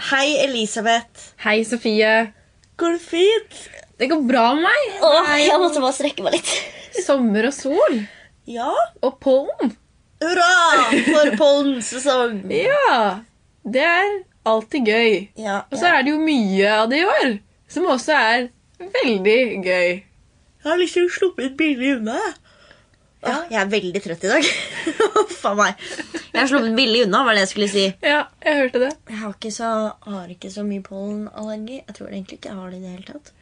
Hei, Elisabeth. Hei, Sofie. Går det fint? Det går bra med meg. Åh, jeg måtte bare strekke meg litt. sommer og sol. Ja, Og pollen. hurra for pollensesong. Ja. Det er alltid gøy. Ja, Og så er det jo mye av det i år, som også er veldig gøy. Jeg har liksom sluppet billig unna. Ja, jeg er veldig trøtt i dag. Huff a meg. Jeg har sluppet billig unna, var det jeg skulle si. Ja, jeg hørte det. Jeg har ikke så, har ikke så mye pollenallergi. Jeg tror egentlig ikke jeg har det i det hele tatt.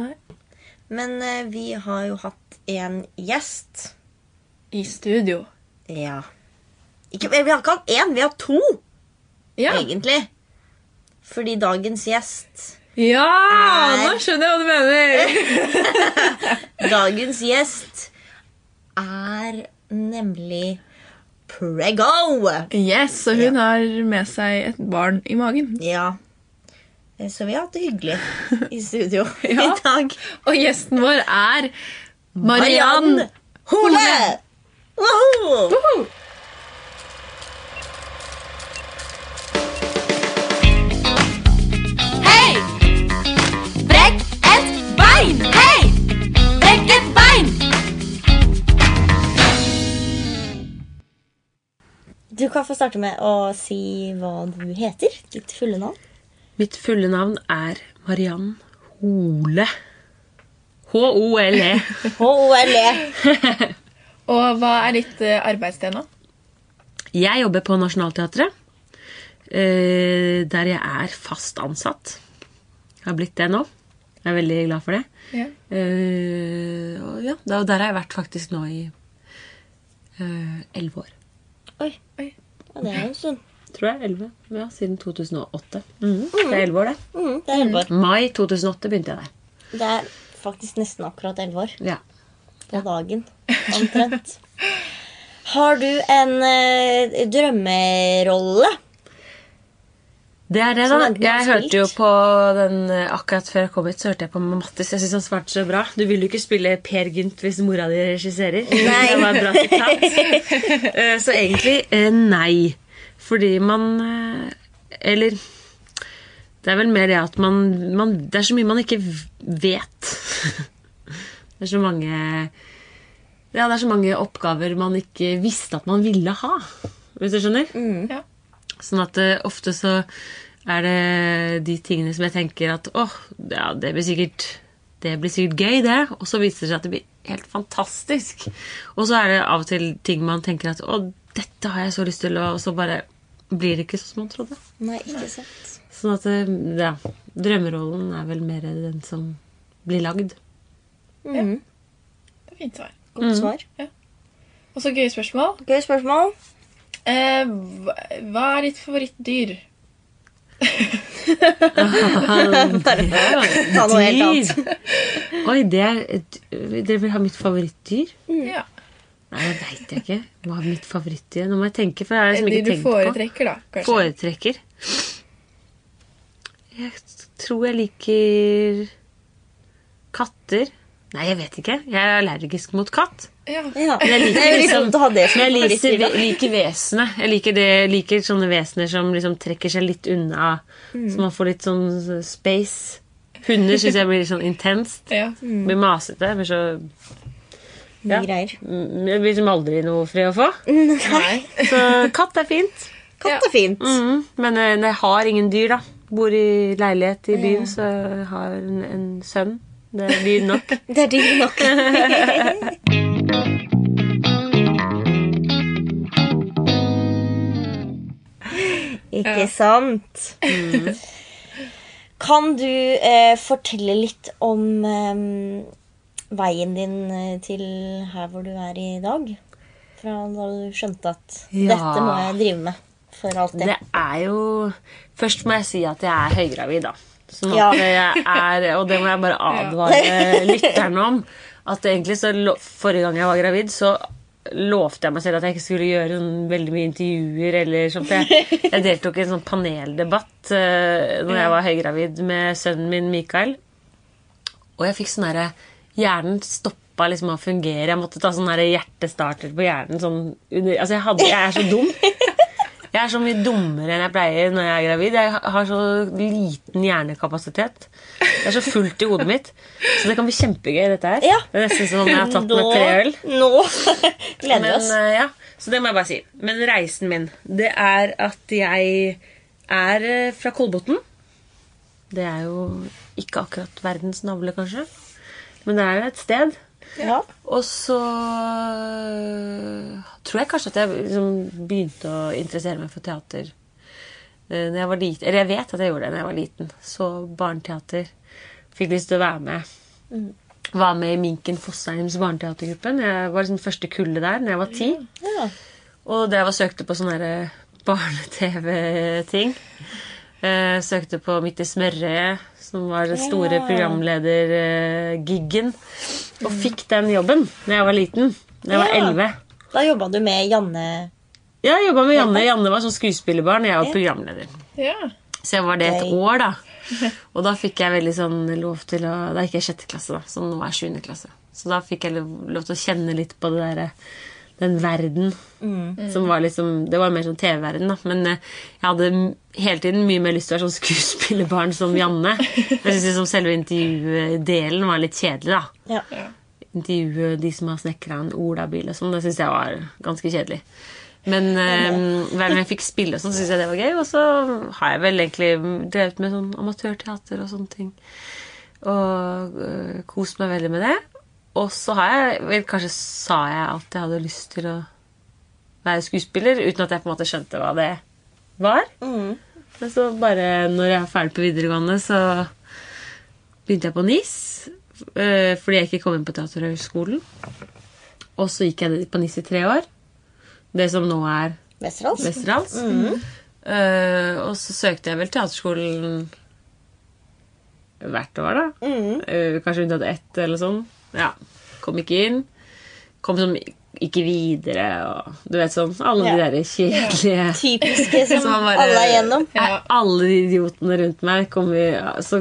Nei. Men eh, vi har jo hatt en gjest. I studio. Ja. Ikke, vi har ikke hatt én, vi har to, Ja. egentlig. Fordi dagens gjest ja, nå skjønner jeg hva du mener. Dagens gjest er nemlig Prego. Yes, og hun har med seg et barn i magen. Ja. Eh, Så vi har hatt det hyggelig i studio Ja. i dag. Og gjesten vår er Mariann Hole! Kan få starte med å si hva du heter. Ditt fulle navn. Mitt fulle navn er Mariann Hole. H-O-L-E. H-O-L-E. Og hva er ditt eh, arbeidssted nå? Jeg jobber på Nationaltheatret, eh, der jeg er fast ansatt. Jeg har blitt det nå. Jeg er veldig glad for det. Ja. Eh, og ja, der har jeg vært faktisk nå i eh, elleve år. Oi. Oi. Ja, det er en stund. Tror jeg. 11. Ja, Siden 2008. Mm. Det er elleve år, det. Mm, det er elleve år. Mai 2008 begynte jeg der. Det er faktisk nesten akkurat elleve år. Ja. På dagen. Omtrent. Har du en eh, drømmerolle? Det er det, da. Jeg hørte jo på den eh, Akkurat før jeg kom hit, så hørte jeg på Mattis. Jeg syns han svarte så bra. Du vil jo ikke spille Per Gynt hvis mora di regisserer. Nei. Det var et bra sitat. Eh, så egentlig eh, nei. Fordi man Eller det er vel mer det at man, man Det er så mye man ikke vet. Det er så mange Ja, det er så mange oppgaver man ikke visste at man ville ha. Hvis du skjønner? Ja. Sånn at uh, ofte så er det de tingene som jeg tenker at åh, ja, det blir sikkert det blir sikkert gøy, det. Og så viser det seg at det blir helt fantastisk. Og så er det av og til ting man tenker at å, dette har jeg så lyst til, og så bare blir det ikke sånn som man trodde. Nei, ikke sant. Sånn at eh, ja, drømmerollen er vel mer den som blir lagd. Mhm. Fint svar. Godt svar. Og så gøye spørsmål. Gøy spørsmål. Eh, hva, er ditt favorittdyr? Ta noe helt annet. Oi, det er Dere vil ha mitt favorittdyr? Ja. Nei, det veit jeg ikke. Hva er mitt favorittdyr? Nå må jeg tenke, for jeg har liksom ikke du tenkt på. foretrekker, da. kanskje. Foretrekker. Jeg tror jeg liker katter. Nei, jeg vet ikke. Jeg er allergisk mot katt. Ja. Ja. Men jeg liker, er liksom, men jeg liker, liker vesenet. Jeg liker, det, liker sånne vesener som liksom trekker seg litt unna. Så man får litt sånn space. Hunder syns jeg blir litt sånn intenst. ja. Blir masete. Blir så Ja. greier. Mm, Det blir som aldri noe fred å få. Nei. Så katt er fint. Katt er fint. Mhm. Men eh, jeg har ingen dyr, da. Bor i leilighet i byen, så jeg har en, en sønn. Det er dyr nok. Det er dyr nok. Ikke sant? Kan du eh, fortelle litt om eh, veien din eh, til her hvor du er i dag? Fra da du skjønte at Ja. dette må jeg drive med for alltid. Det er jo Først må jeg si at jeg er høygravid, da. Sånn Ja. at jeg er, og det må jeg bare advare lytterne om. At egentlig så Forrige gang jeg var gravid, så lovte jeg meg selv at jeg ikke skulle gjøre sånn veldig mye intervjuer. eller sånt. Jeg, jeg deltok i en sånn paneldebatt uh, når jeg var høygravid med sønnen min Mikael. Og jeg fikk sånn herre Hjernen stoppa liksom å fungere. Jeg måtte ta sånn derre hjertestarter på hjernen. Sånn under, altså jeg, hadde, jeg er så dum. Jeg er så mye dummere enn jeg pleier når jeg er gravid. Jeg har så liten hjernekapasitet. Det er så fullt i hodet mitt. Så det kan bli kjempegøy, dette her. Ja. Det er nesten som om jeg har tatt med tre øl. Nå gleder vi oss. Men, ja, så det må jeg bare si. Men reisen min, det er at jeg er eh, fra Kolbotn. Det er jo ikke akkurat verdens navle, kanskje. Men det er et sted. Ja. Og så øh, tror jeg kanskje at jeg liksom begynte å interessere meg for teater øh, når jeg var liten. Eller jeg vet at jeg gjorde det når jeg var liten. Så barneteater. Fikk lyst til å være med. Var med i Minken Fosseims barneteatergruppen. Jeg var liksom første kullet der når jeg var ti. ja. Og drev og søkte på sånne barne-TV-ting. Eh, søkte på Midt i smørøyet, som var den store Ja. programledergiggen. Og fikk den jobben da jeg var liten. Da jeg var Ja. elleve. Da jobba du med Janne Ja, jeg jobba med Janne. Janne var sånn skuespillerbarn, og jeg var Ja. programleder. Ja. Så jeg var det et år, da. Og da fikk jeg veldig sånn lov til å Da gikk jeg i sjette klasse, da, så nå er jeg sjuende klasse. Så da fikk jeg lov lov til å kjenne litt på det derre den verden som var liksom Det var mer sånn TV-verden, da. Men eh, jeg hadde hele tiden mye mer lyst til å være sånn skuespillerbarn som Janne. Jeg synes liksom selve intervjudelen var litt kjedelig, da. Ja. Intervjue de som har snekra en olabil og sånn. Det syns jeg var ganske kjedelig. Men eh, hver gang jeg fikk spille, og sånn, syns jeg det var gøy. Og så har jeg vel egentlig drevet med sånn amatørteater og sånne ting. Og øh, kost meg veldig med det. Og så har jeg vel Kanskje sa jeg at jeg hadde lyst til å være skuespiller, uten at jeg på en måte skjønte hva det var. Mm. Men så bare når jeg er ferdig på videregående, så begynte jeg på NIS. øh, Fordi jeg ikke kom inn på Teaterhøgskolen. Og så gikk jeg på NIS i tre år. Det som nå er Westerdals. Westerdals. Uh, og så søkte jeg vel teaterskolen hvert år, da. Eh, kanskje unntatt ett eller sånn. Ja. Kom ikke inn. Kom som ikke videre og du vet sånn. Alle Ja. de der kjedelige Typiske som som bare- alle er igjennom. Ja. Alle de idiotene rundt meg kom i så,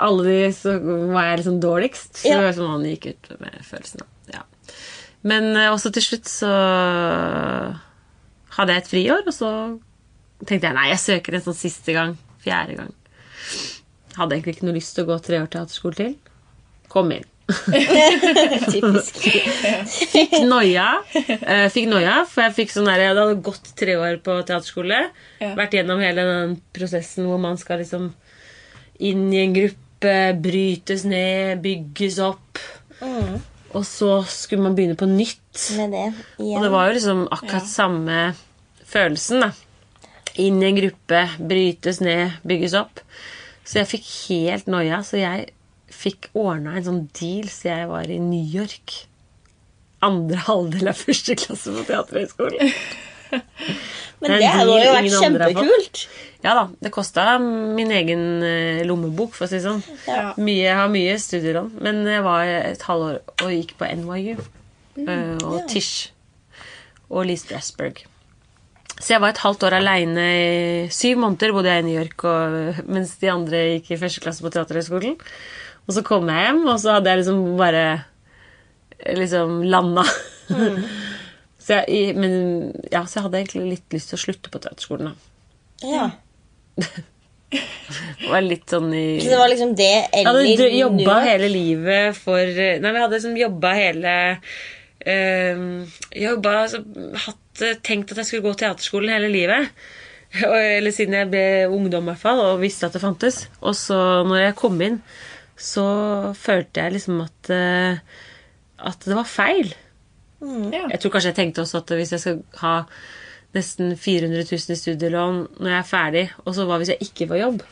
Alle de så var jeg liksom dårligst. Så Ja. det var som han gikk ut med følelsen. Ja. Men eh, også til slutt så hadde jeg et friår, og så tenkte jeg nei, jeg søker en sånn siste gang. Fjerde gang. Hadde egentlig ikke noe lyst til å gå tre år teaterskole til. Kom inn. Typisk. Fikk noia. Eh, fikk noia, for jeg fikk sånn der, jeg hadde gått tre år på teaterskole. Ja. Vært gjennom hele den prosessen hvor man skal liksom inn i en gruppe, brytes ned, bygges opp. Mm. Og så skulle man begynne på nytt. Med det igjen. Og det var jo liksom akkurat samme følelsen, da. Inn i en gruppe, brytes ned, bygges opp. Så jeg fikk helt noia. Så jeg fikk ordna en sånn deal så jeg var i New York. Andre halvdel av første klasse på Teaterhøgskolen. Men det hadde jo vært kjempekult. Ja da, det kosta min egen eh, lommebok, for å si det sånn. Ja. Mye, jeg har mye studielån. Men jeg var et halvår og gikk på NYU. Mm, og ja. Tisch. Og Lee Strasberg. Så jeg var et halvt år aleine i syv måneder bodde jeg i New York og, mens de andre gikk i første klasse på Teaterhøgskolen. Og så kom jeg hjem, og så hadde jeg liksom bare liksom landa. så, jeg, men, ja, så jeg hadde egentlig litt lyst til å slutte på teaterskolen. da. Ja. Det var litt sånn i Så det var liksom det Jeg hadde jobba hele livet for Nei, men jeg hadde liksom jobba hele øh, Jobba altså, hatt, eh, Tenkt at jeg skulle gå teaterskolen hele livet. Eller siden jeg ble ungdom, i hvert fall, og visste at det fantes. Og så, når jeg kom inn, så følte jeg liksom at eh, At det var feil. Ja. Jeg tror kanskje jeg tenkte også at hvis jeg skal ha nesten 400 000 i studielån når jeg er ferdig, og så hva hvis jeg ikke får jobb?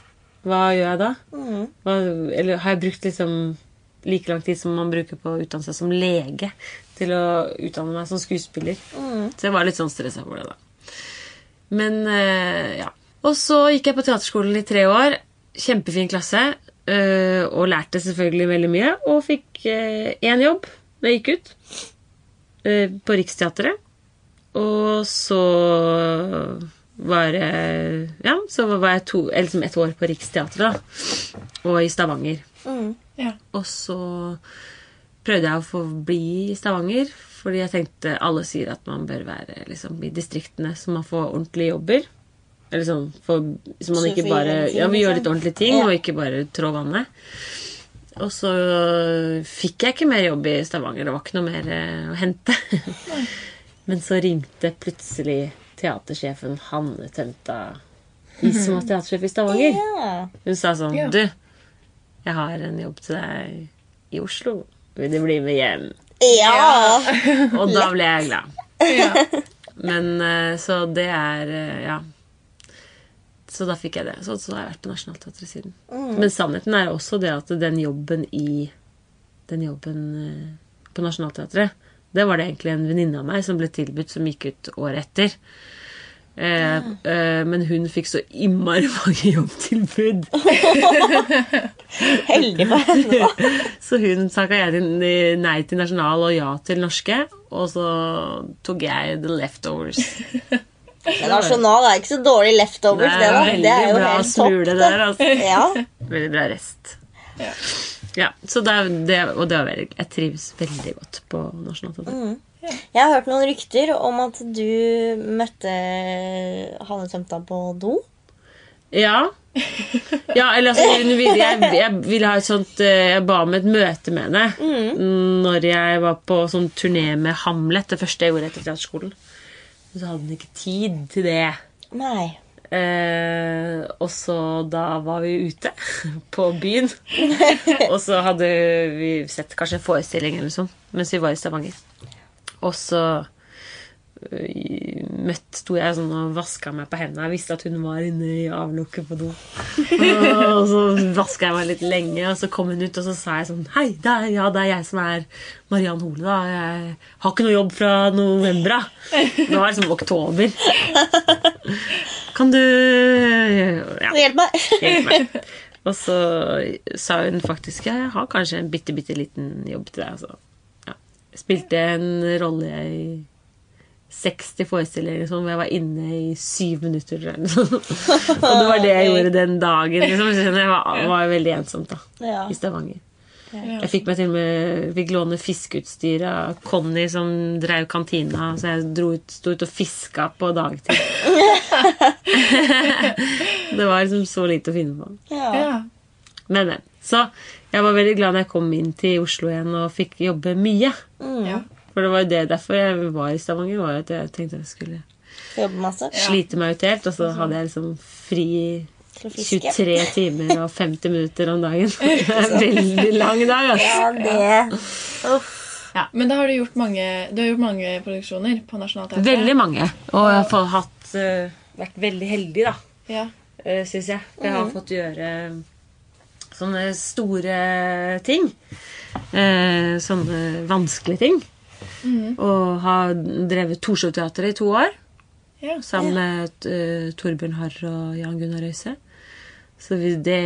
Hva gjør jeg da? Hva, eller har jeg brukt liksom like lang tid som man bruker på å utdanne seg som lege til å utdanne meg som skuespiller? Så jeg var litt sånn stressa for det, da. Men eh, ja. Og så gikk jeg på teaterskolen i tre år. Kjempefin klasse. Eh, og lærte selvfølgelig veldig mye. Og fikk én jobb da jeg gikk ut. eh, på Riksteatret. Og så var Ja, så var jeg to, eller liksom et år på Riksteatret, da. Og i Stavanger. Ja. Og så prøvde jeg å få bli i Stavanger, fordi jeg tenkte alle sier at man bør være liksom, i distriktene, så man får ordentlige jobber. Eller sånn, for, så man Så ikke bare Ja, vi gjør liksom. litt ordentlige ting, Ja. og ikke bare trå vannet. Og så fikk jeg ikke mer jobb i Stavanger. Det var ikke noe mer eh, å hente. Men så ringte plutselig teatersjefen Hanne Tømta, de som var teatersjef i Stavanger. Hun sa sånn Du, jeg har en jobb til deg i Oslo. Vil du bli med hjem? ja. Og da ble jeg glad. Men eh, så det er eh, Ja. Så da fikk jeg det. Så, så har jeg vært på Nationaltheatret siden. Men sannheten er også det at den jobben i Den jobben eh, på Nationaltheatret, det var det egentlig en venninne av meg som ble tilbudt, som gikk ut året etter. Eh, eh, men hun fikk så innmari mange jobbtilbud. Heldig for henne. Så hun takka jeg nei til nasjonal og ja til norske. Og så tok jeg the leftovers. Men nasjonal er ikke så dårlig leftovers, det, da. Det er jo bra helt topp. der. Altså. Ja. Veldig bra rest. Ja. Ja, så det, er- det, og det var veldig, jeg trives veldig godt på Nationaltheatret. Jeg har hørt noen rykter om at du møtte Hanne Tømta på do. Ja. ja, eller altså hun ville, jeg, jeg ville ha et sånt eh, Jeg ba om et møte med henne når jeg var på sånn turné med Hamlet. Det første jeg gjorde etter teaterskolen. Men så hadde hun ikke tid til det. Nei. Eh, og så da var vi ute på byen. og så hadde vi sett kanskje en forestilling eller sånn mens vi var i Stavanger. Og så møtt, sto jeg sånn og vaska meg på hendene. Jeg visste at hun var inne i avlukket på do. og så vaska jeg meg litt lenge, og så kom hun ut, og så sa jeg sånn Hei, det er, ja, det er jeg som er Mariann Hole, da. Jeg har ikke noe jobb fra november, da. Det var liksom oktober. Kan du Ja. Hjelp meg! Hjelp meg. Og så sa hun faktisk jeg har kanskje en bitte, bitte liten jobb til deg. Altså. Ja. Spilte en rolle i 60 forestillinger sånn, hvor jeg var inne i syv minutter. eller noe. Og det var det jeg gjorde den dagen. Liksom. Så Det var, var veldig ensomt da, Ja. i Stavanger. Ja. Jeg fikk meg til og med fikk låne fiskeutstyr av Conny, som drev kantina. Så jeg dro ut, sto ut og fiska på dagtid. det var liksom så lite å finne på. Ja. Ja. Men, men. Så jeg var veldig glad da jeg kom inn til Oslo igjen og fikk jobbe mye. Ja. For det var jo det derfor jeg var i Stavanger. var at Jeg tenkte jeg skulle Jobbe masse. slite meg ut helt. Og så hadde jeg liksom fri Til å fiske. 23 timer og 50 minutter om dagen. En veldig lang dag, altså. Ja, det Uff. Men da har du gjort mange, du har gjort mange produksjoner på Nationaltheatret. Veldig mange. Og jeg har hatt, uh, vært veldig heldig, da, Ja. uh, syns jeg. For jeg har fått gjøre sånne store ting. Uh, sånne vanskelige ting. Og har drevet Torshov-teatret i to år. Ja. Sammen med uh, Torbjørn Harr og Jan Gunnar Røise. Så vi, det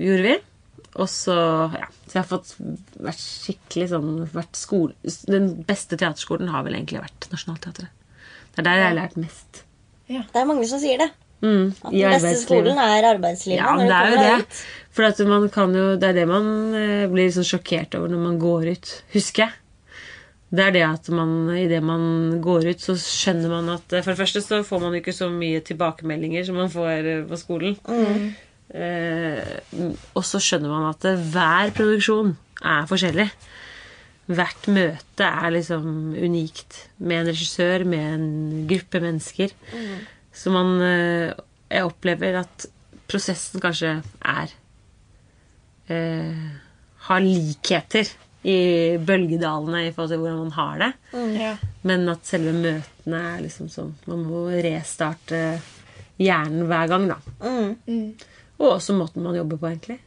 gjorde vi. Og så ja, så jeg har fått vært skikkelig sånn vært skole, Den beste teaterskolen har vel egentlig vært Nationaltheatret. Det er der jeg har lært mest. Det er mange som sier det. Mm, At den beste skolen er arbeidslivet. Ja, det er jo det. ut. For at man kan jo, det er det man eh, blir sånn sjokkert over når man går ut. Husker jeg. Det er det at man idet man går ut, så skjønner man at eh, For det første så får man jo ikke så mye tilbakemeldinger som man får eh, på skolen. Eh, og så skjønner man at eh, hver produksjon er forskjellig. Hvert møte er liksom unikt. Med en regissør, med en gruppe mennesker. Så man Jeg opplever at prosessen kanskje er eh, Har likheter i bølgedalene i forhold til hvordan man har det. Ja. Men at selve møtene er liksom sånn Man må restarte hjernen hver gang, da. Mm. Mm. Og også måten man jobber på, egentlig.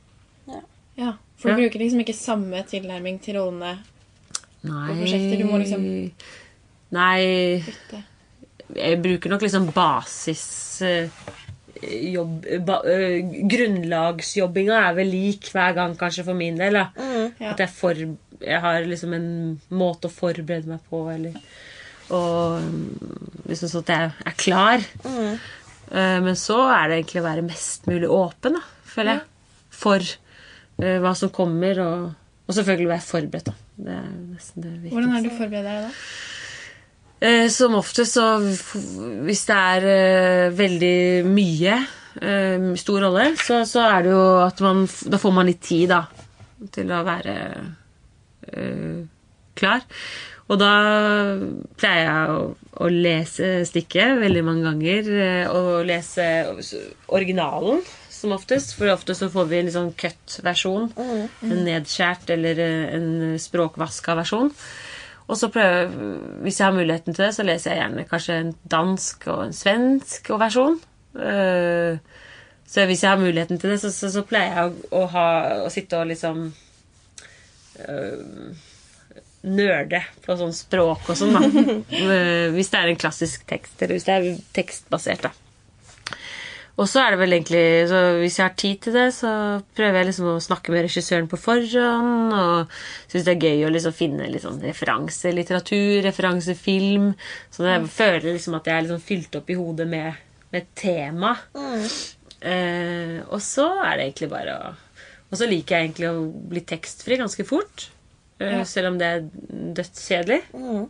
ja. For du Ja. bruker liksom ikke samme tilnærming til rollene. Nei prosjekter, du må liksom- Nei bytte. Jeg bruker nok liksom basis eh, jobb, ba, eh, Grunnlagsjobbinga er vel lik hver gang, kanskje, for min del. da Ja. At jeg, for, jeg har liksom en måte å forberede meg på, eller Og mm, liksom sånn at jeg er klar. Eh, Men så er det egentlig å være mest mulig åpen, da, føler jeg. For uh, hva som kommer, og, og selvfølgelig være forberedt, da. Det er nesten det viktigste. Hvordan det du forbereder deg da? Uh, som oftest så Hvis det er veldig mye, stor rolle, så, så er det jo at man Da får man litt tid, da. Til å være klar. Og da pleier jeg å, å lese stykket veldig mange ganger. eh, Og lese originalen som oftest. For ofte så får vi en sånn cut-versjon. En nedskjært eller eh, en språkvaska versjon. Og så prøver, hvis jeg har muligheten til det, så leser jeg gjerne kanskje en dansk og en svensk versjon. Eh, Så hvis jeg har muligheten til det, så, så, så pleier jeg å, å, ha, å sitte og liksom nerde på sånn språk og sånn, da. Eh, hvis det er en klassisk tekst, eller hvis det er tekstbasert, da. Og så er det vel egentlig så Hvis jeg har tid til det, så prøver jeg liksom å snakke med regissøren på forhånd. Og syns det er gøy å liksom finne litt sånn referanselitteratur, referansefilm. Så jeg føler liksom at jeg er liksom fylt opp i hodet med, med tema. tema. Eh, og så er det egentlig bare å Og så liker jeg egentlig å bli tekstfri ganske fort. Ja. Selv om det er dødskjedelig mm.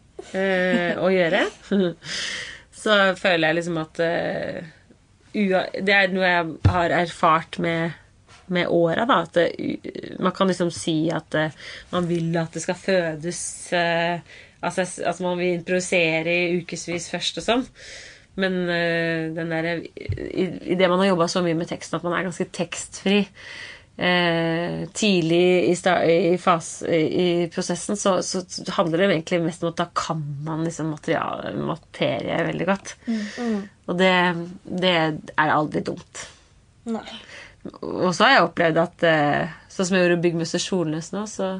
å gjøre. så føler jeg liksom at eh, Det er noe jeg har erfart med med åra, da. At man kan liksom si at eh, man vil at det skal fødes eh, altså, at man vil improvisere i ukevis først og sånn. Men eh, den der, i, i det man har jobba så mye med teksten, at man er ganske tekstfri eh, tidlig i, i, fas, i, prosessen, så, så handler det egentlig mest om at da kan man liksom materiale, materie veldig godt. Og det, det er aldri dumt. Nei. Og så har jeg opplevd at eh, Sånn som jeg gjorde Byggmester Solnes nå, så,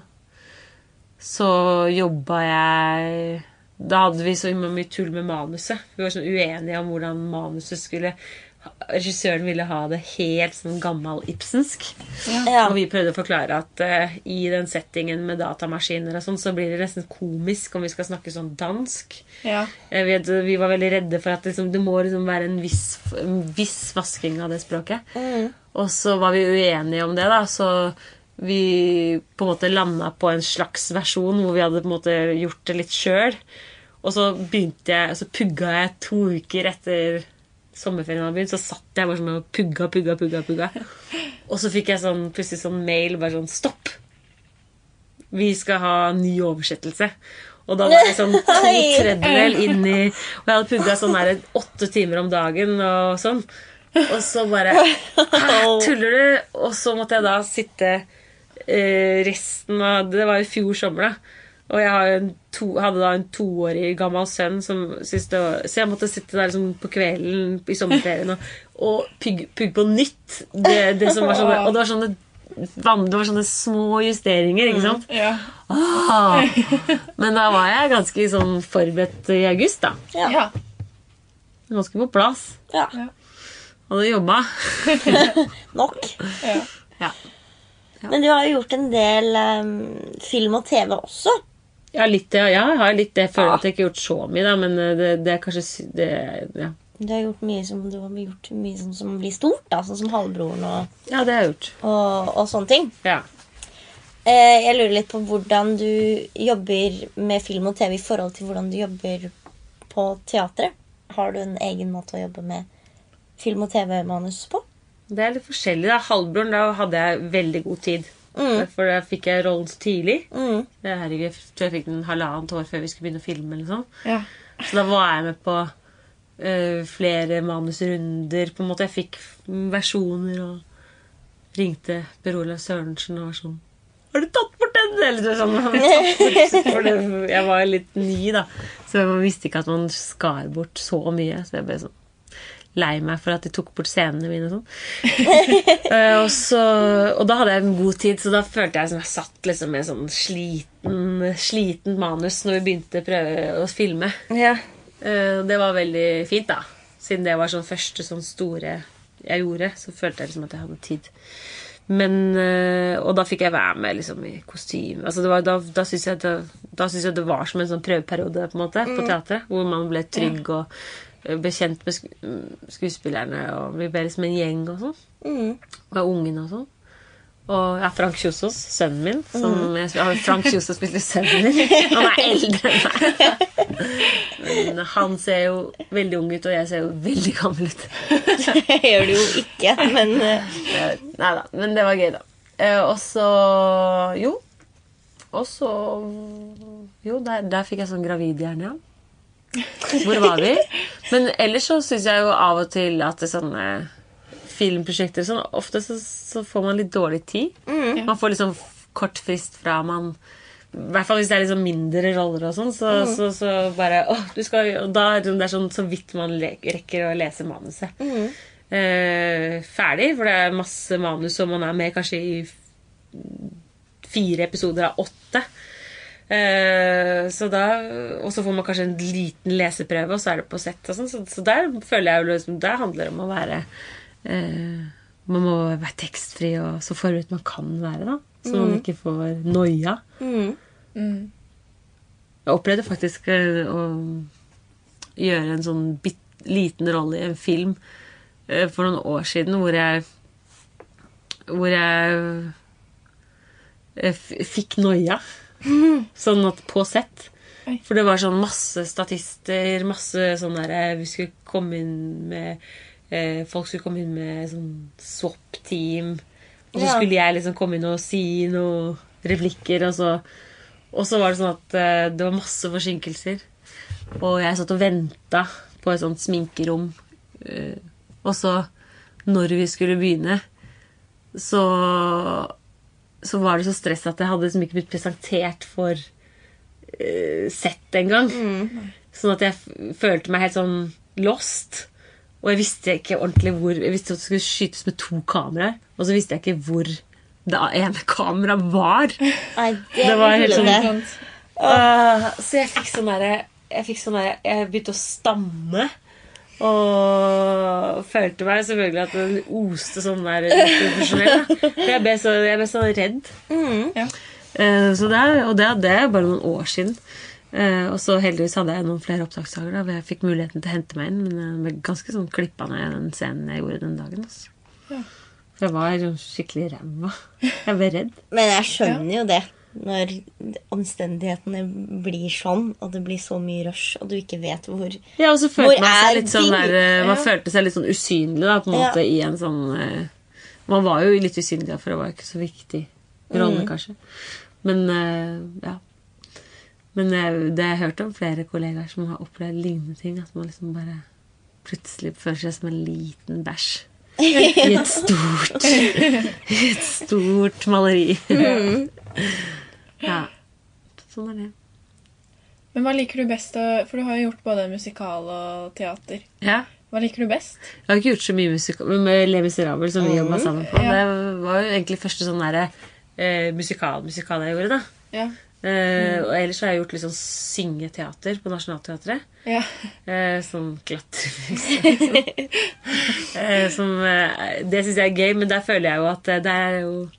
så jobba jeg Da hadde vi så mye tull med manuset. Vi var sånn uenige om hvordan manuset skulle Regissøren ville ha det helt sånn gammel Ibsensk. Ja. Og vi prøvde å forklare at uh, i den settingen med datamaskiner og sånn, så blir det nesten komisk om vi skal snakke sånn dansk. Ja. Jeg vet, vi var veldig redde for at liksom, det må liksom være en viss, en viss vasking av det språket. Og så var vi uenige om det, da, så vi på en måte landa på en slags versjon hvor vi hadde på en måte gjort det litt sjøl. Og så begynte jeg, så pugga jeg to uker etter sommerferien hadde begynt, så satt jeg bare sånn og pugga, pugga, pugga. pugga. Og så fikk jeg sånn, plutselig sånn mail bare sånn Stopp! Vi skal ha ny oversettelse. Og da var jeg sånn to tredjedel inn i Og jeg hadde pugga sånn der åtte timer om dagen og sånn. Og så bare Tuller du? Og så måtte jeg da sitte eh, resten av Det var i fjor sommer, da. Og jeg har en to, hadde da en toårig gammel sønn som syntes det var Så jeg måtte sitte der liksom på kvelden i sommerferien og, og pugge pug på nytt. Det, det som var sånne, og det var sånne det var sånne små justeringer, ikke sant? Ja. Ah. Men da var jeg ganske sånn forberedt i august, da. Ja. ja. Ganske på plass. ja. Hadde jobba. Nok. ja. Ja. Men du har jo gjort en del um, film og TV også. Ja, litt, ja, jeg har litt det. Jeg føler at jeg ikke har gjort så mye, da, men eh, det, det er kanskje det, ja. Du har gjort mye som, du har gjort mye som, som blir stort, da, sånn som Halvbroren og, ja, det har jeg gjort. og, og sånne ting. Ja. Eh, jeg lurer litt på hvordan du jobber med film og TV i forhold til hvordan du jobber på teatret. Har du en egen måte å jobbe med film- og TV-manus på? Det er litt forskjellig. da. Halvbroren, da hadde jeg veldig god tid. Mm. For da fikk jeg rollen så tidlig. Mm. Det er herregud, Jeg tror jeg fikk den halvannet år før vi skulle begynne å filme. eller sånn. ja. Så da var jeg med på uh, flere manusrunder. på en måte. Jeg fikk versjoner og ringte Per Olav Sørensen og var sånn Har du tatt bort den? Eller sånn? For det, jeg var litt ny, da. Så jeg visste ikke at man skar bort så mye. Så jeg ble sånn lei meg for at de tok bort scenene mine og sånn. Eh, og, så, og da hadde jeg en god tid, så da følte jeg som jeg satt liksom med sånn sliten, sliten manus når vi begynte å prøve å filme. Ja. Eh, Det var veldig fint, da. Siden det var sånn første sånn store jeg gjorde, så følte jeg liksom at jeg hadde tid. Men, eh, Og da fikk jeg være med liksom i kostyme. Altså det var, da da syns jeg, jeg det var som en sånn prøveperiode på en måte på teatret. Hvor man ble trygg og eh, ble kjent med sku skuespillerne og ble liksom som en gjeng og sånn. Mm. Med ungene og sånn. Og ja, Frank Kjosås, sønnen min. Som jeg, Frank Kjosås spilte sønnen min. Han er eldre enn meg. Men han ser jo veldig ung ut, og jeg ser jo veldig gammel ut. Det gjør du jo ikke, men eh, Nei da, men det var gøy, da. Eh, og så Jo. Og så Jo, der, der fikk jeg sånn gravidhjerne, ja. Hvor var vi? Men ellers så syns jeg jo av og til at det er sånne filmprosjekter sånn, Ofte så, så får man litt dårlig tid. Man får liksom kort frist fra man I hvert fall hvis det er liksom mindre roller og sånn, så, så, så bare å, du skal, Og da er det er sånn så vidt man rekker å lese manuset. Eh, ferdig, for det er masse manus, og man er med kanskje i fire episoder av åtte. Eh, så da, og så får man kanskje en liten leseprøve, og så er det på sett. Og sånn, så, så der føler jeg jo liksom, der handler det om å være eh, Man må være tekstfri og så forberedt man kan være, da. Så man ikke får noia. Mm. Jeg opplevde faktisk eh, å gjøre en sånn bit, liten rolle i en film eh, for noen år siden hvor jeg Hvor jeg f fikk noia. Sånn at på sett. For det var sånn masse statister, masse sånn derre Vi skulle komme inn med eh, Folk skulle komme inn med sånn swap-team. Og så skulle jeg liksom komme inn og si noen replikker, og så og så var det sånn at eh, det var masse forsinkelser. Og jeg satt og venta på et sånt sminkerom. Eh, og så, når vi skulle begynne, så, så var det så stress at jeg hadde liksom ikke blitt presentert for uh, sett engang. Sånn at jeg følte meg helt sånn lost. Og jeg visste ikke ordentlig hvor Jeg visste at det skulle skytes med to kameraer, og så visste jeg ikke hvor det ene kameraet var. Nei, det, Det var helt sånn-. Uh, så jeg fikk sånn derre Jeg sånn Jeg begynte å stamme. Og følte meg selvfølgelig at det oste sånn der uprofesjonell. Jeg ble så, jeg ble så redd. Ja. Eh, så det er, og det, det er bare noen år siden. Eh, og så heldigvis hadde jeg noen flere opptaksdager da, hvor jeg fikk muligheten til å hente meg inn. Men jeg ble ganske sånn klippa ned den scenen jeg gjorde den dagen. Altså. Ja. For jeg var skikkelig ræva. Jeg ble redd. Men jeg skjønner jo det. Når omstendighetene blir sånn, og det blir så mye rush, og du ikke vet hvor Ja, og så følte man seg litt sånn der eh, Man Ja. følte seg litt sånn usynlig da, på en Ja. måte i en sånn eh, Man var jo litt usynlig, for det var jo ikke så viktig rolle, kanskje. Men eh, ja. Men det har jeg hørt om flere kollegaer som har opplevd lignende ting. At man liksom bare plutselig føler seg som en liten bæsj. I et stort I et stort maleri. Ja. Sånn er det. Men hva liker du best For du har jo gjort både musikal og teater. Ja. Hva liker du best? Jeg har ikke gjort så mye musikal, med Le Miserable, som vi jobba sammen på, Ja. det var jo egentlig første sånn derre eh, musikal, musikal jeg gjorde, da. Ja. Eh, Og ellers har jeg gjort litt sånn syngeteater på Nationaltheatret. Ja. Eh, sånn klatremusikk. liksom. som eh, Det syns jeg er gøy, men der føler jeg jo at eh, Der er jo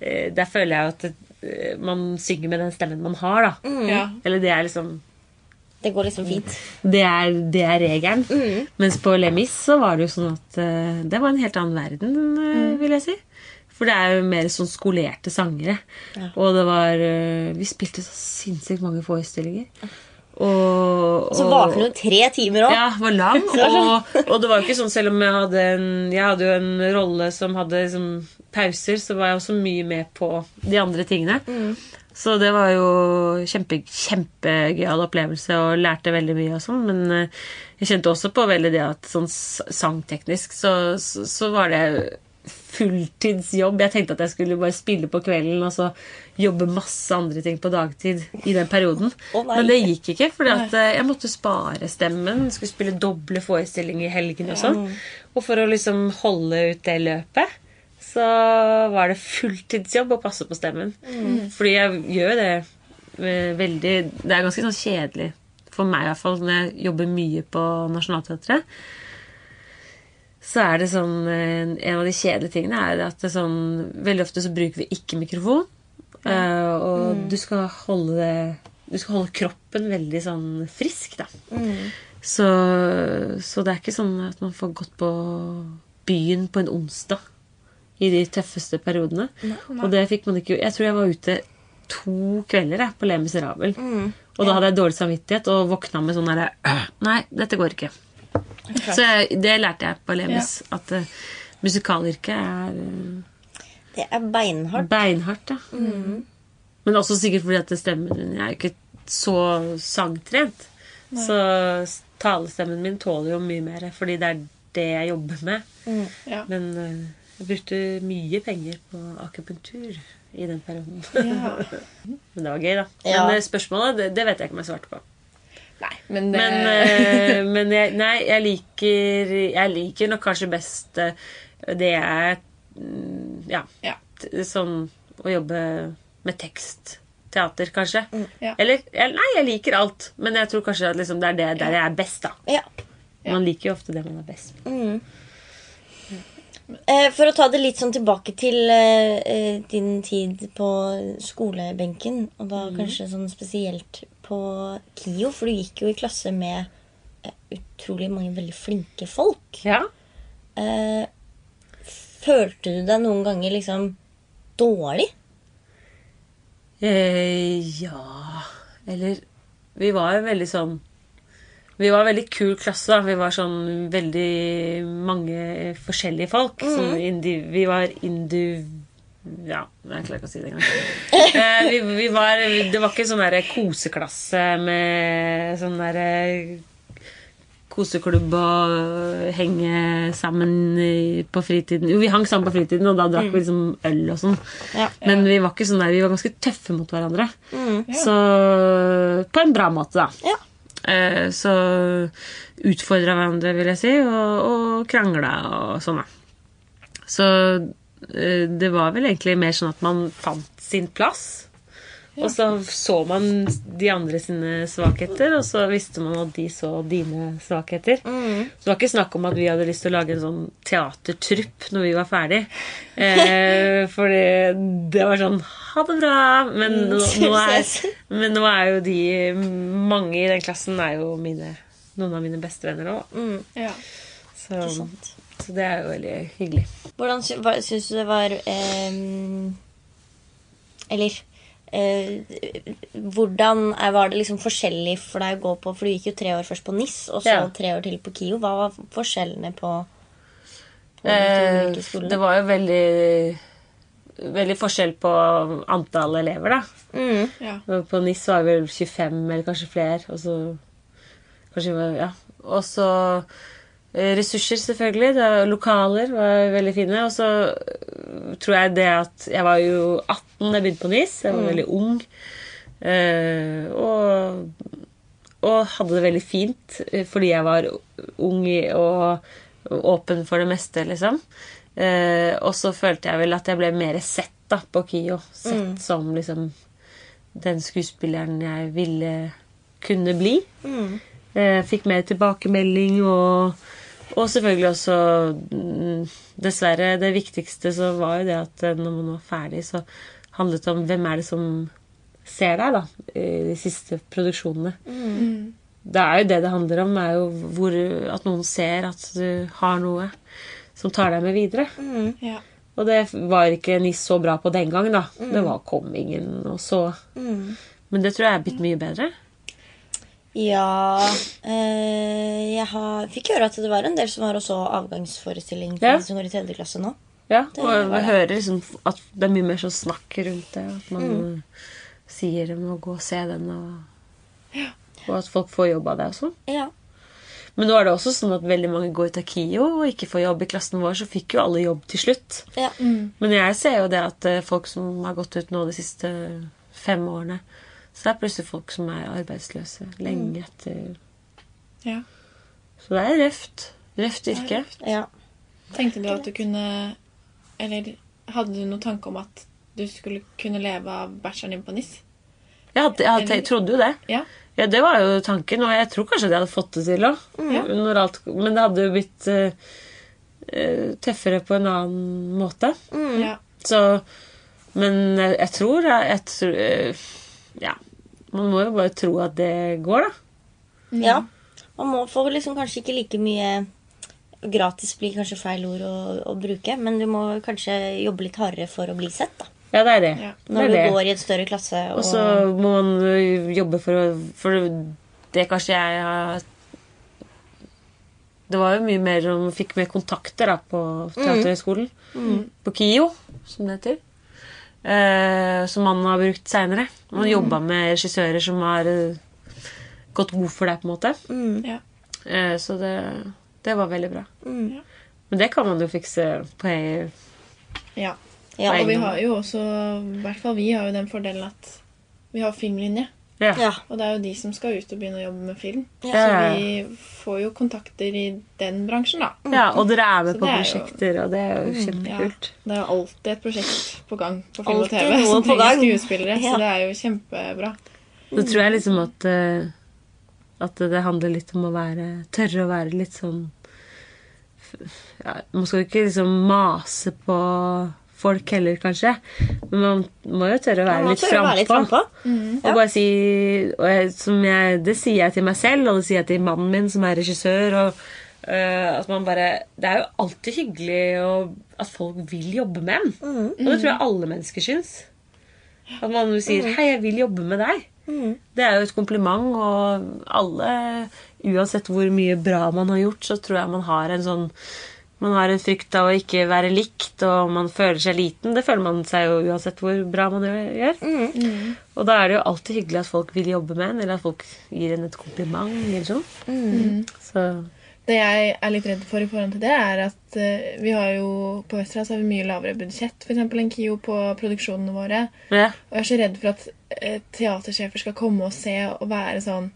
eh, Der føler jeg jo at eh, man synger med den stemmen man har, da. ja. Eller det er liksom Det går liksom fint. det er, det er regelen. Mens på Lemis så var det jo sånn at uh, det var en helt annen verden, uh, vil jeg si. For det er jo mer sånn skolerte sangere. Og det var uh, Vi spilte så sinnssykt mange forestillinger. Og, Og så varte den jo tre timer òg. ja, var lang. Og, og det var jo ikke sånn selv om jeg hadde en Jeg hadde jo en rolle som hadde liksom, pauser, så var jeg også mye med på de andre tingene. Så det var jo kjempe, kjempegøyal opplevelse og lærte veldig mye og sånn. Men eh, jeg kjente også på veldig det at sånn sangteknisk så, så, så var det fulltidsjobb. Jeg tenkte at jeg skulle bare spille på kvelden og så jobbe masse andre ting på dagtid i den perioden. Oh. Men det gikk ikke, for jeg måtte spare stemmen. Skulle spille doble forestillinger i helgene og sånn. Og for å liksom holde ut det løpet, så var det fulltidsjobb å passe på stemmen. Fordi jeg gjør det eh, veldig Det er ganske sånn kjedelig for meg i hvert fall når jeg jobber mye på Nationaltheatret. Så er det sånn eh, En av de kjedelige tingene er at det sånn Veldig ofte så bruker vi ikke mikrofon. Ja. og du skal holde det Du skal holde kroppen veldig sånn frisk, da. Så, så det er ikke sånn at man får gått på byen på en onsdag i de tøffeste periodene. Og det fikk man ikke Jeg tror jeg var ute to kvelder jeg, på Le Miserabel. Og da hadde jeg dårlig samvittighet og våkna med sånn derre «Øh, Nei, dette går ikke. Så jeg, det lærte jeg på Lemis. At uh, musikalyrket er uh, Det er beinhardt. beinhardt. Ja. Men også sikkert fordi at stemmen min Jeg er jo ikke så sangtrent. Så talestemmen min tåler jo mye mer, fordi det er det jeg jobber med. Ja. Men eh, jeg brukte mye penger på akupunktur i den perioden. Ja. Men det var gøy, da. Ja. Men eh, spørsmålet, det, det vet jeg ikke om jeg svarte på. Nei, men det Men, eh, men jeg, nei, jeg liker Jeg liker nok kanskje best eh, det jeg mm, Ja. Ja. Sånn å jobbe med tekst. Teater, kanskje. Ja. Eller Nei, jeg liker alt. Men jeg tror kanskje at liksom det er det der jeg er best, da. Ja. Man liker jo ofte det man er best på. Eh, For å ta det litt sånn tilbake til eh, eh, din tid på skolebenken, og da kanskje sånn spesielt på KIO, for du gikk jo i klasse med eh, utrolig mange veldig flinke folk. Ja. Eh, følte du deg noen ganger liksom dårlig? Eh, ja Eller Vi var jo veldig sånn Vi var en veldig kul klasse. da Vi var sånn veldig mange forskjellige folk. Som indi, vi var indu... Ja, jeg klarer ikke å si det engang. Eh, vi, vi var, det var ikke sånn der koseklasse med sånn derre koseklubb og henge sammen i- på fritiden. Jo, vi hang sammen på fritiden, og da drakk vi liksom øl og sånn. Ja. Men vi var ikke sånn der, vi var ganske tøffe mot hverandre. Så på en bra måte, da. Ja. Eh, så utfordra hverandre, vil jeg si, og, og krangla og sånn, da. Så eh, det var vel egentlig mer sånn at man fant sin plass. Og så så man de andre sine svakheter, og så visste man at de så dine svakheter. Så det var ikke snakk om at vi hadde lyst til å lage en sånn teatertrupp når vi var ferdig. Eh, for det var sånn Ha det bra! Men nå, nå, er, men nå er jo de Mange i den klassen er jo mine, noen av mine beste venner nå. Mm. Ja. Så, så det er jo veldig hyggelig. Hvordan sy syns du det var eh, Eller hvordan er, var det liksom forskjellig for deg å gå på For du gikk jo tre år først på NIS, og så Ja. tre år til på KIO. Hva var forskjellene på, på Eh, det var jo veldig Veldig forskjell på antall elever, da. Mm. Ja. På NIS var vi vel 25, eller kanskje flere. Og så kanskje, ja. Og så eh, ressurser, selvfølgelig. Da, lokaler var veldig fine. Og så eh, tror jeg det at Jeg var jo 18 da jeg begynte på NIS. Jeg var veldig ung. Eh, og, og hadde det veldig fint eh, fordi jeg var ung og åpen for det meste, liksom. Eh, og så følte jeg vel at jeg ble mer sett da, på KIO. Sett som liksom den skuespilleren jeg ville kunne bli. Eh, fikk mer tilbakemelding og, og selvfølgelig også mm, Dessverre, det viktigste så var jo det at eh, når man var ferdig, så handlet det om hvem er det som ser deg, da, i de siste produksjonene. Det er jo det det handler om, er jo hvor, at noen ser at du har noe som tar deg med videre. Ja. Og det var ikke NIS så bra på den gangen, da. Det var kom ingen og så. Men det tror jeg er blitt mye bedre. Ja eh, Jeg har, fikk høre at det var en del som var også avgangsforestilling for Ja. de som går i tredje klasse nå. Ja, Det og var jeg det. hører liksom at det er mye mer sånn snakk rundt det. At man sier om å gå og se den, og, og at folk får jobb av det og sånn. Ja. Men nå er det også sånn at veldig mange går ut av KIO og ikke får jobb. I klassen vår så fikk jo alle jobb til slutt. ja. Men jeg ser jo det at eh, folk som har gått ut nå de siste fem årene, så det er plutselig folk som er arbeidsløse lenge etter. ja. Så det er røft. Røft yrke. ja. Tenkte du at du kunne Eller hadde du noen tanke om at du skulle kunne leve av bacheloren din på NIS? Jeg, hadde, jeg, hadde, jeg trodde jo det. Ja. Ja, det var jo tanken, og jeg tror kanskje de hadde fått det til òg. Men det hadde jo blitt eh, tøffere på en annen måte. ja. Så Men jeg, jeg tror jeg, jeg tror, eh, Ja. Man må jo bare tro at det går, da. Ja. Man må få liksom kanskje ikke like mye gratis blir kanskje feil ord å, å bruke, men du må kanskje jobbe litt hardere for å bli sett. da. Ja, det er det. Ja. det, Når er du det. går i en større klasse. Og, Og så må man jobbe for å For det kanskje jeg har Det var jo mye mer som Fikk mer kontakter da på Teaterhøgskolen. På KIO, som det heter. Eh, som man har brukt seinere. Man jobba med regissører som har eh, gått god for deg, på en måte. Ja. Eh, så det, det var veldig bra. Mm. Ja. Men det kan man jo fikse på ei ja. ja, Og vi har jo også, i hvert fall vi har jo den fordelen at vi har filmlinje. Ja. ja. Og det er jo de som skal ut og begynne å jobbe med film. Ja. Så vi får jo kontakter i den bransjen, da. ja, og dere er med Så på det er jo- prosjekter, og det er jo Ja, det er jo alltid et prosjekt på gang på film og TV som trenger skuespillere. Ja. Så det er jo kjempebra. Så tror jeg liksom at eh, At det handler litt om å være Tørre å være litt sånn ja, Man skal jo ikke liksom mase på folk heller, kanskje. Men man må jo tørre å være litt frampå. litt frampå. frampå. Og bare si og jeg, som jeg, Det sier jeg til meg selv, og det sier jeg til mannen min, som er regissør. Og, Uh, at man bare Det er jo alltid hyggelig å, at folk vil jobbe med en. Og det tror jeg alle mennesker syns. At man sier 'hei, jeg vil jobbe med deg'. Det er jo et kompliment, og alle, uansett hvor mye bra man har gjort, så tror jeg man har en sånn man har en frykt av å ikke være likt, og man føler seg liten. Det føler man seg jo uansett hvor bra man gjør. Og da er det jo alltid hyggelig at folk vil jobbe med en, eller at folk gir en et kompliment. eller sånn. Så Det jeg er litt redd for i forhold til det, er at eh, vi har jo på Vesterålen har vi mye lavere budsjett for eksempel enn KIO på produksjonene våre. ja. Og jeg er så redd for at eh, teatersjefer skal komme og se og være sånn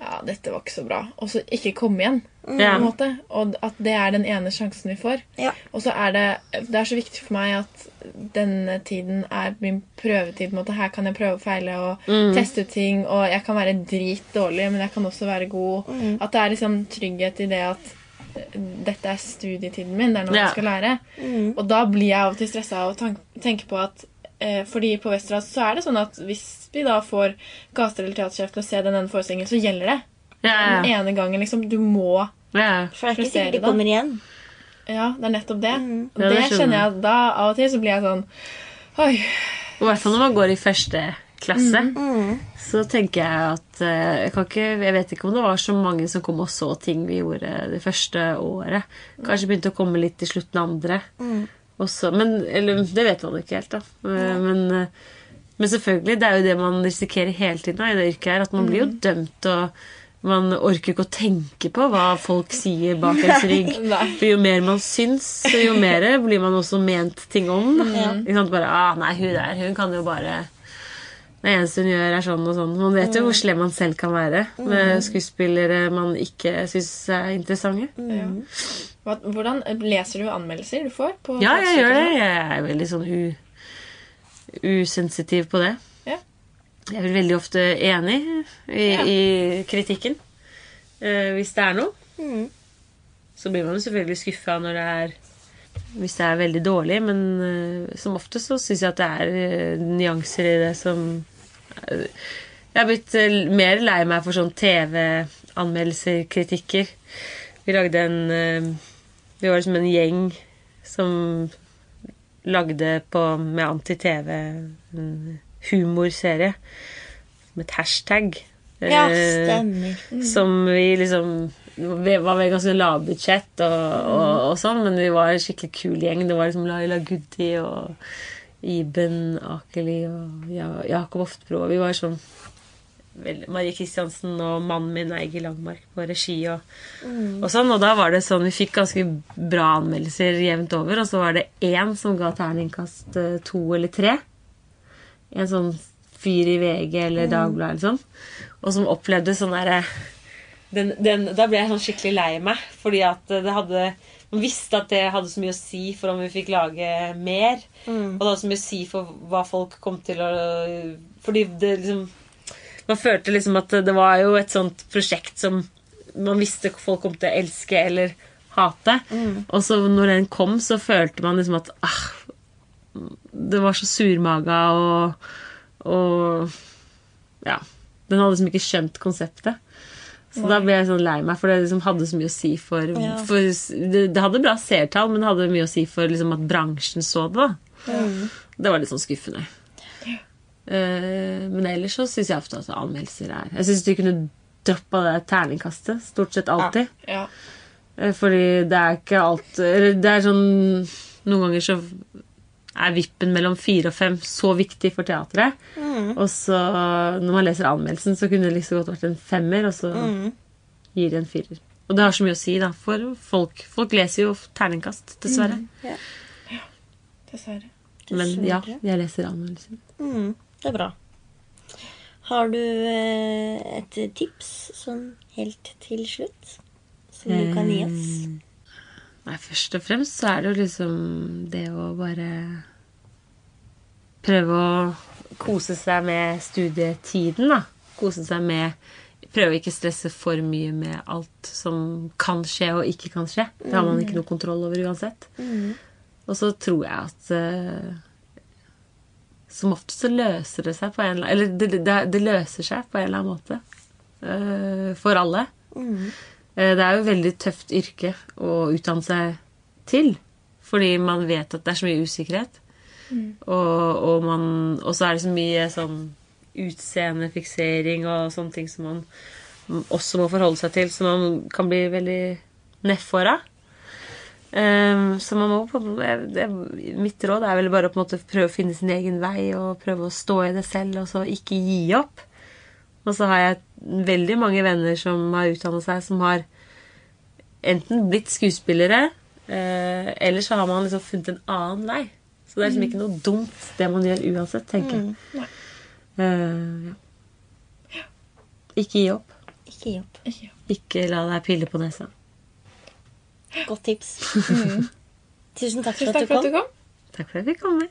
Ja, dette var ikke så bra. Og så ikke komme igjen. Ja. måte. Og at det er den ene sjansen vi får. Ja. Og så er det Det er så viktig for meg at denne tiden er min prøvetid. måte. Her kan jeg prøve og feile og teste ut ting. Og jeg kan være dritdårlig, men jeg kan også være god. At det er liksom trygghet i det at eh, dette er studietiden min. Det er noe Ja. jeg skal lære. Og da blir jeg av og til stressa av å tenke på at eh, fordi på Westerdals så er det sånn at hvis vi da får caster eller teatersjef til å se den ene forestillingen, så gjelder det. Ja, Den ene gangen liksom Du må ja. For det er ikke sikkert de kommer igjen. Ja, det er nettopp det. Mm. Ja, det, det kjenner jeg da av og til så blir jeg sånn Oi. I hvert fall når man går i første klasse. Så tenker jeg at eh, jeg, kan ikke, jeg vet ikke om det var så mange som kom og så ting vi gjorde det første året. Kanskje begynte å komme litt i slutten av andre. Også, men, eller, det vet man ikke helt, da. Eh, Men, eh, men selvfølgelig, det er jo det man risikerer hele tiden da, i det yrket her. At man blir jo dømt, og man orker ikke å tenke på hva folk sier bak ens rygg. For jo mer man syns, jo mer blir man også ment ting om. Da. Ikke sant? Bare, ah, nei, hun der, hun kan jo bare Det eneste hun gjør, er sånn og sånn. Man vet jo hvor slem man selv kan være med skuespillere man ikke syns er interessante. Ja. Hvordan Leser du anmeldelser du får? På Ja, jeg gjør det. Jeg er veldig sånn usensitiv på det. Jeg er veldig ofte enig i, Ja. i kritikken. Eh, hvis det er noe. Så blir man jo selvfølgelig skuffa når det er hvis det er veldig dårlig, men eh, som ofte så syns jeg at det er eh, nyanser i det som eh, Jeg har blitt eh, mer lei meg for sånn TV-anmeldelser, kritikker. Vi lagde en eh, Vi var liksom en gjeng som lagde på med Anti-TV humorserie med et hashtag. Ja, stemmer. Mm. som vi liksom Vi var med ganske lavbudsjett og, og, og sånn, men vi var en skikkelig kul gjeng. Det var liksom Laila Goody og Iben Akeli og ja, Jakob Oftebro. Vi var sånn vel, Marie Kristiansen og mannen min Eigil Langmark på regi og, og sånn. Og da var det sånn Vi fikk ganske bra anmeldelser jevnt over, og så var det én som ga terningkast eh, to eller tre. En sånn fyr i VG eller Dagbladet eller sånn. Og som opplevde sånn derre den, den, Da ble jeg sånn skikkelig lei meg, fordi at det hadde Man visste at det hadde så mye å si for om vi fikk lage mer. Og det hadde så mye å si for hva folk kom til å Fordi det liksom Man følte liksom at det var jo et sånt prosjekt som man visste folk kom til å elske eller hate. Og så når den kom, så følte man liksom at ah, det var så surmaga og, og Ja. Den hadde liksom ikke skjønt konseptet. Så da ble jeg sånn lei meg, for det liksom hadde så mye å si for, Ja. for det, det hadde bra seertall, men det hadde mye å si for liksom, at bransjen så det. da. Det var litt sånn skuffende. Uh, men ellers så syns jeg ofte at anmeldelser er Jeg syns de kunne droppa det terningkastet stort sett alltid. Ja. Uh, Fordi det er ikke alt Eller det er sånn Noen ganger så er vippen mellom fire og fem så viktig for teatret. Og så når man leser anmeldelsen, så kunne det liksom godt vært en femmer, og så gir de en firer. Og det har så mye å si, da, for folk. Folk leser jo terningkast, dessverre. Ja, Dessverre. Men ja, jeg leser anmeldelsen. Mm, det er bra. Har du eh, et tips sånn helt til slutt? Som du kan gi oss? Nei, først og fremst så er det jo liksom det å bare prøve å kose seg med studietiden, da. Kose seg med Prøve å ikke stresse for mye med alt som kan skje og ikke kan skje. Det har man ikke noe kontroll over uansett. Og så tror jeg at uh, som ofte så løser det seg på en eller annen Eller det, det, det løser seg på en eller annen måte. uh, for alle. Eh, Det er jo et veldig tøft yrke å utdanne seg til. Fordi man vet at det er så mye usikkerhet. Og, og, man, og så er det så mye sånn utseendefiksering og sånne ting som man også må forholde seg til, så man kan bli veldig nedfor av. Um, så man må på, det, det, Mitt råd er vel bare å prøve å finne sin egen vei og prøve å stå i det selv, og så ikke gi opp. Og så har jeg veldig mange venner som har utdannet seg, som har enten blitt skuespillere, eh, eller så har man liksom funnet en annen vei. Så det er liksom ikke noe dumt, det man gjør uansett, tenker jeg. Mm, uh, ja. Ikke gi opp. Ikke gi opp. Ikke. La deg pille på nesa. Godt tips. Tusen takk for Tusen takk du for at kom. du kom. Takk for at jeg fikk komme.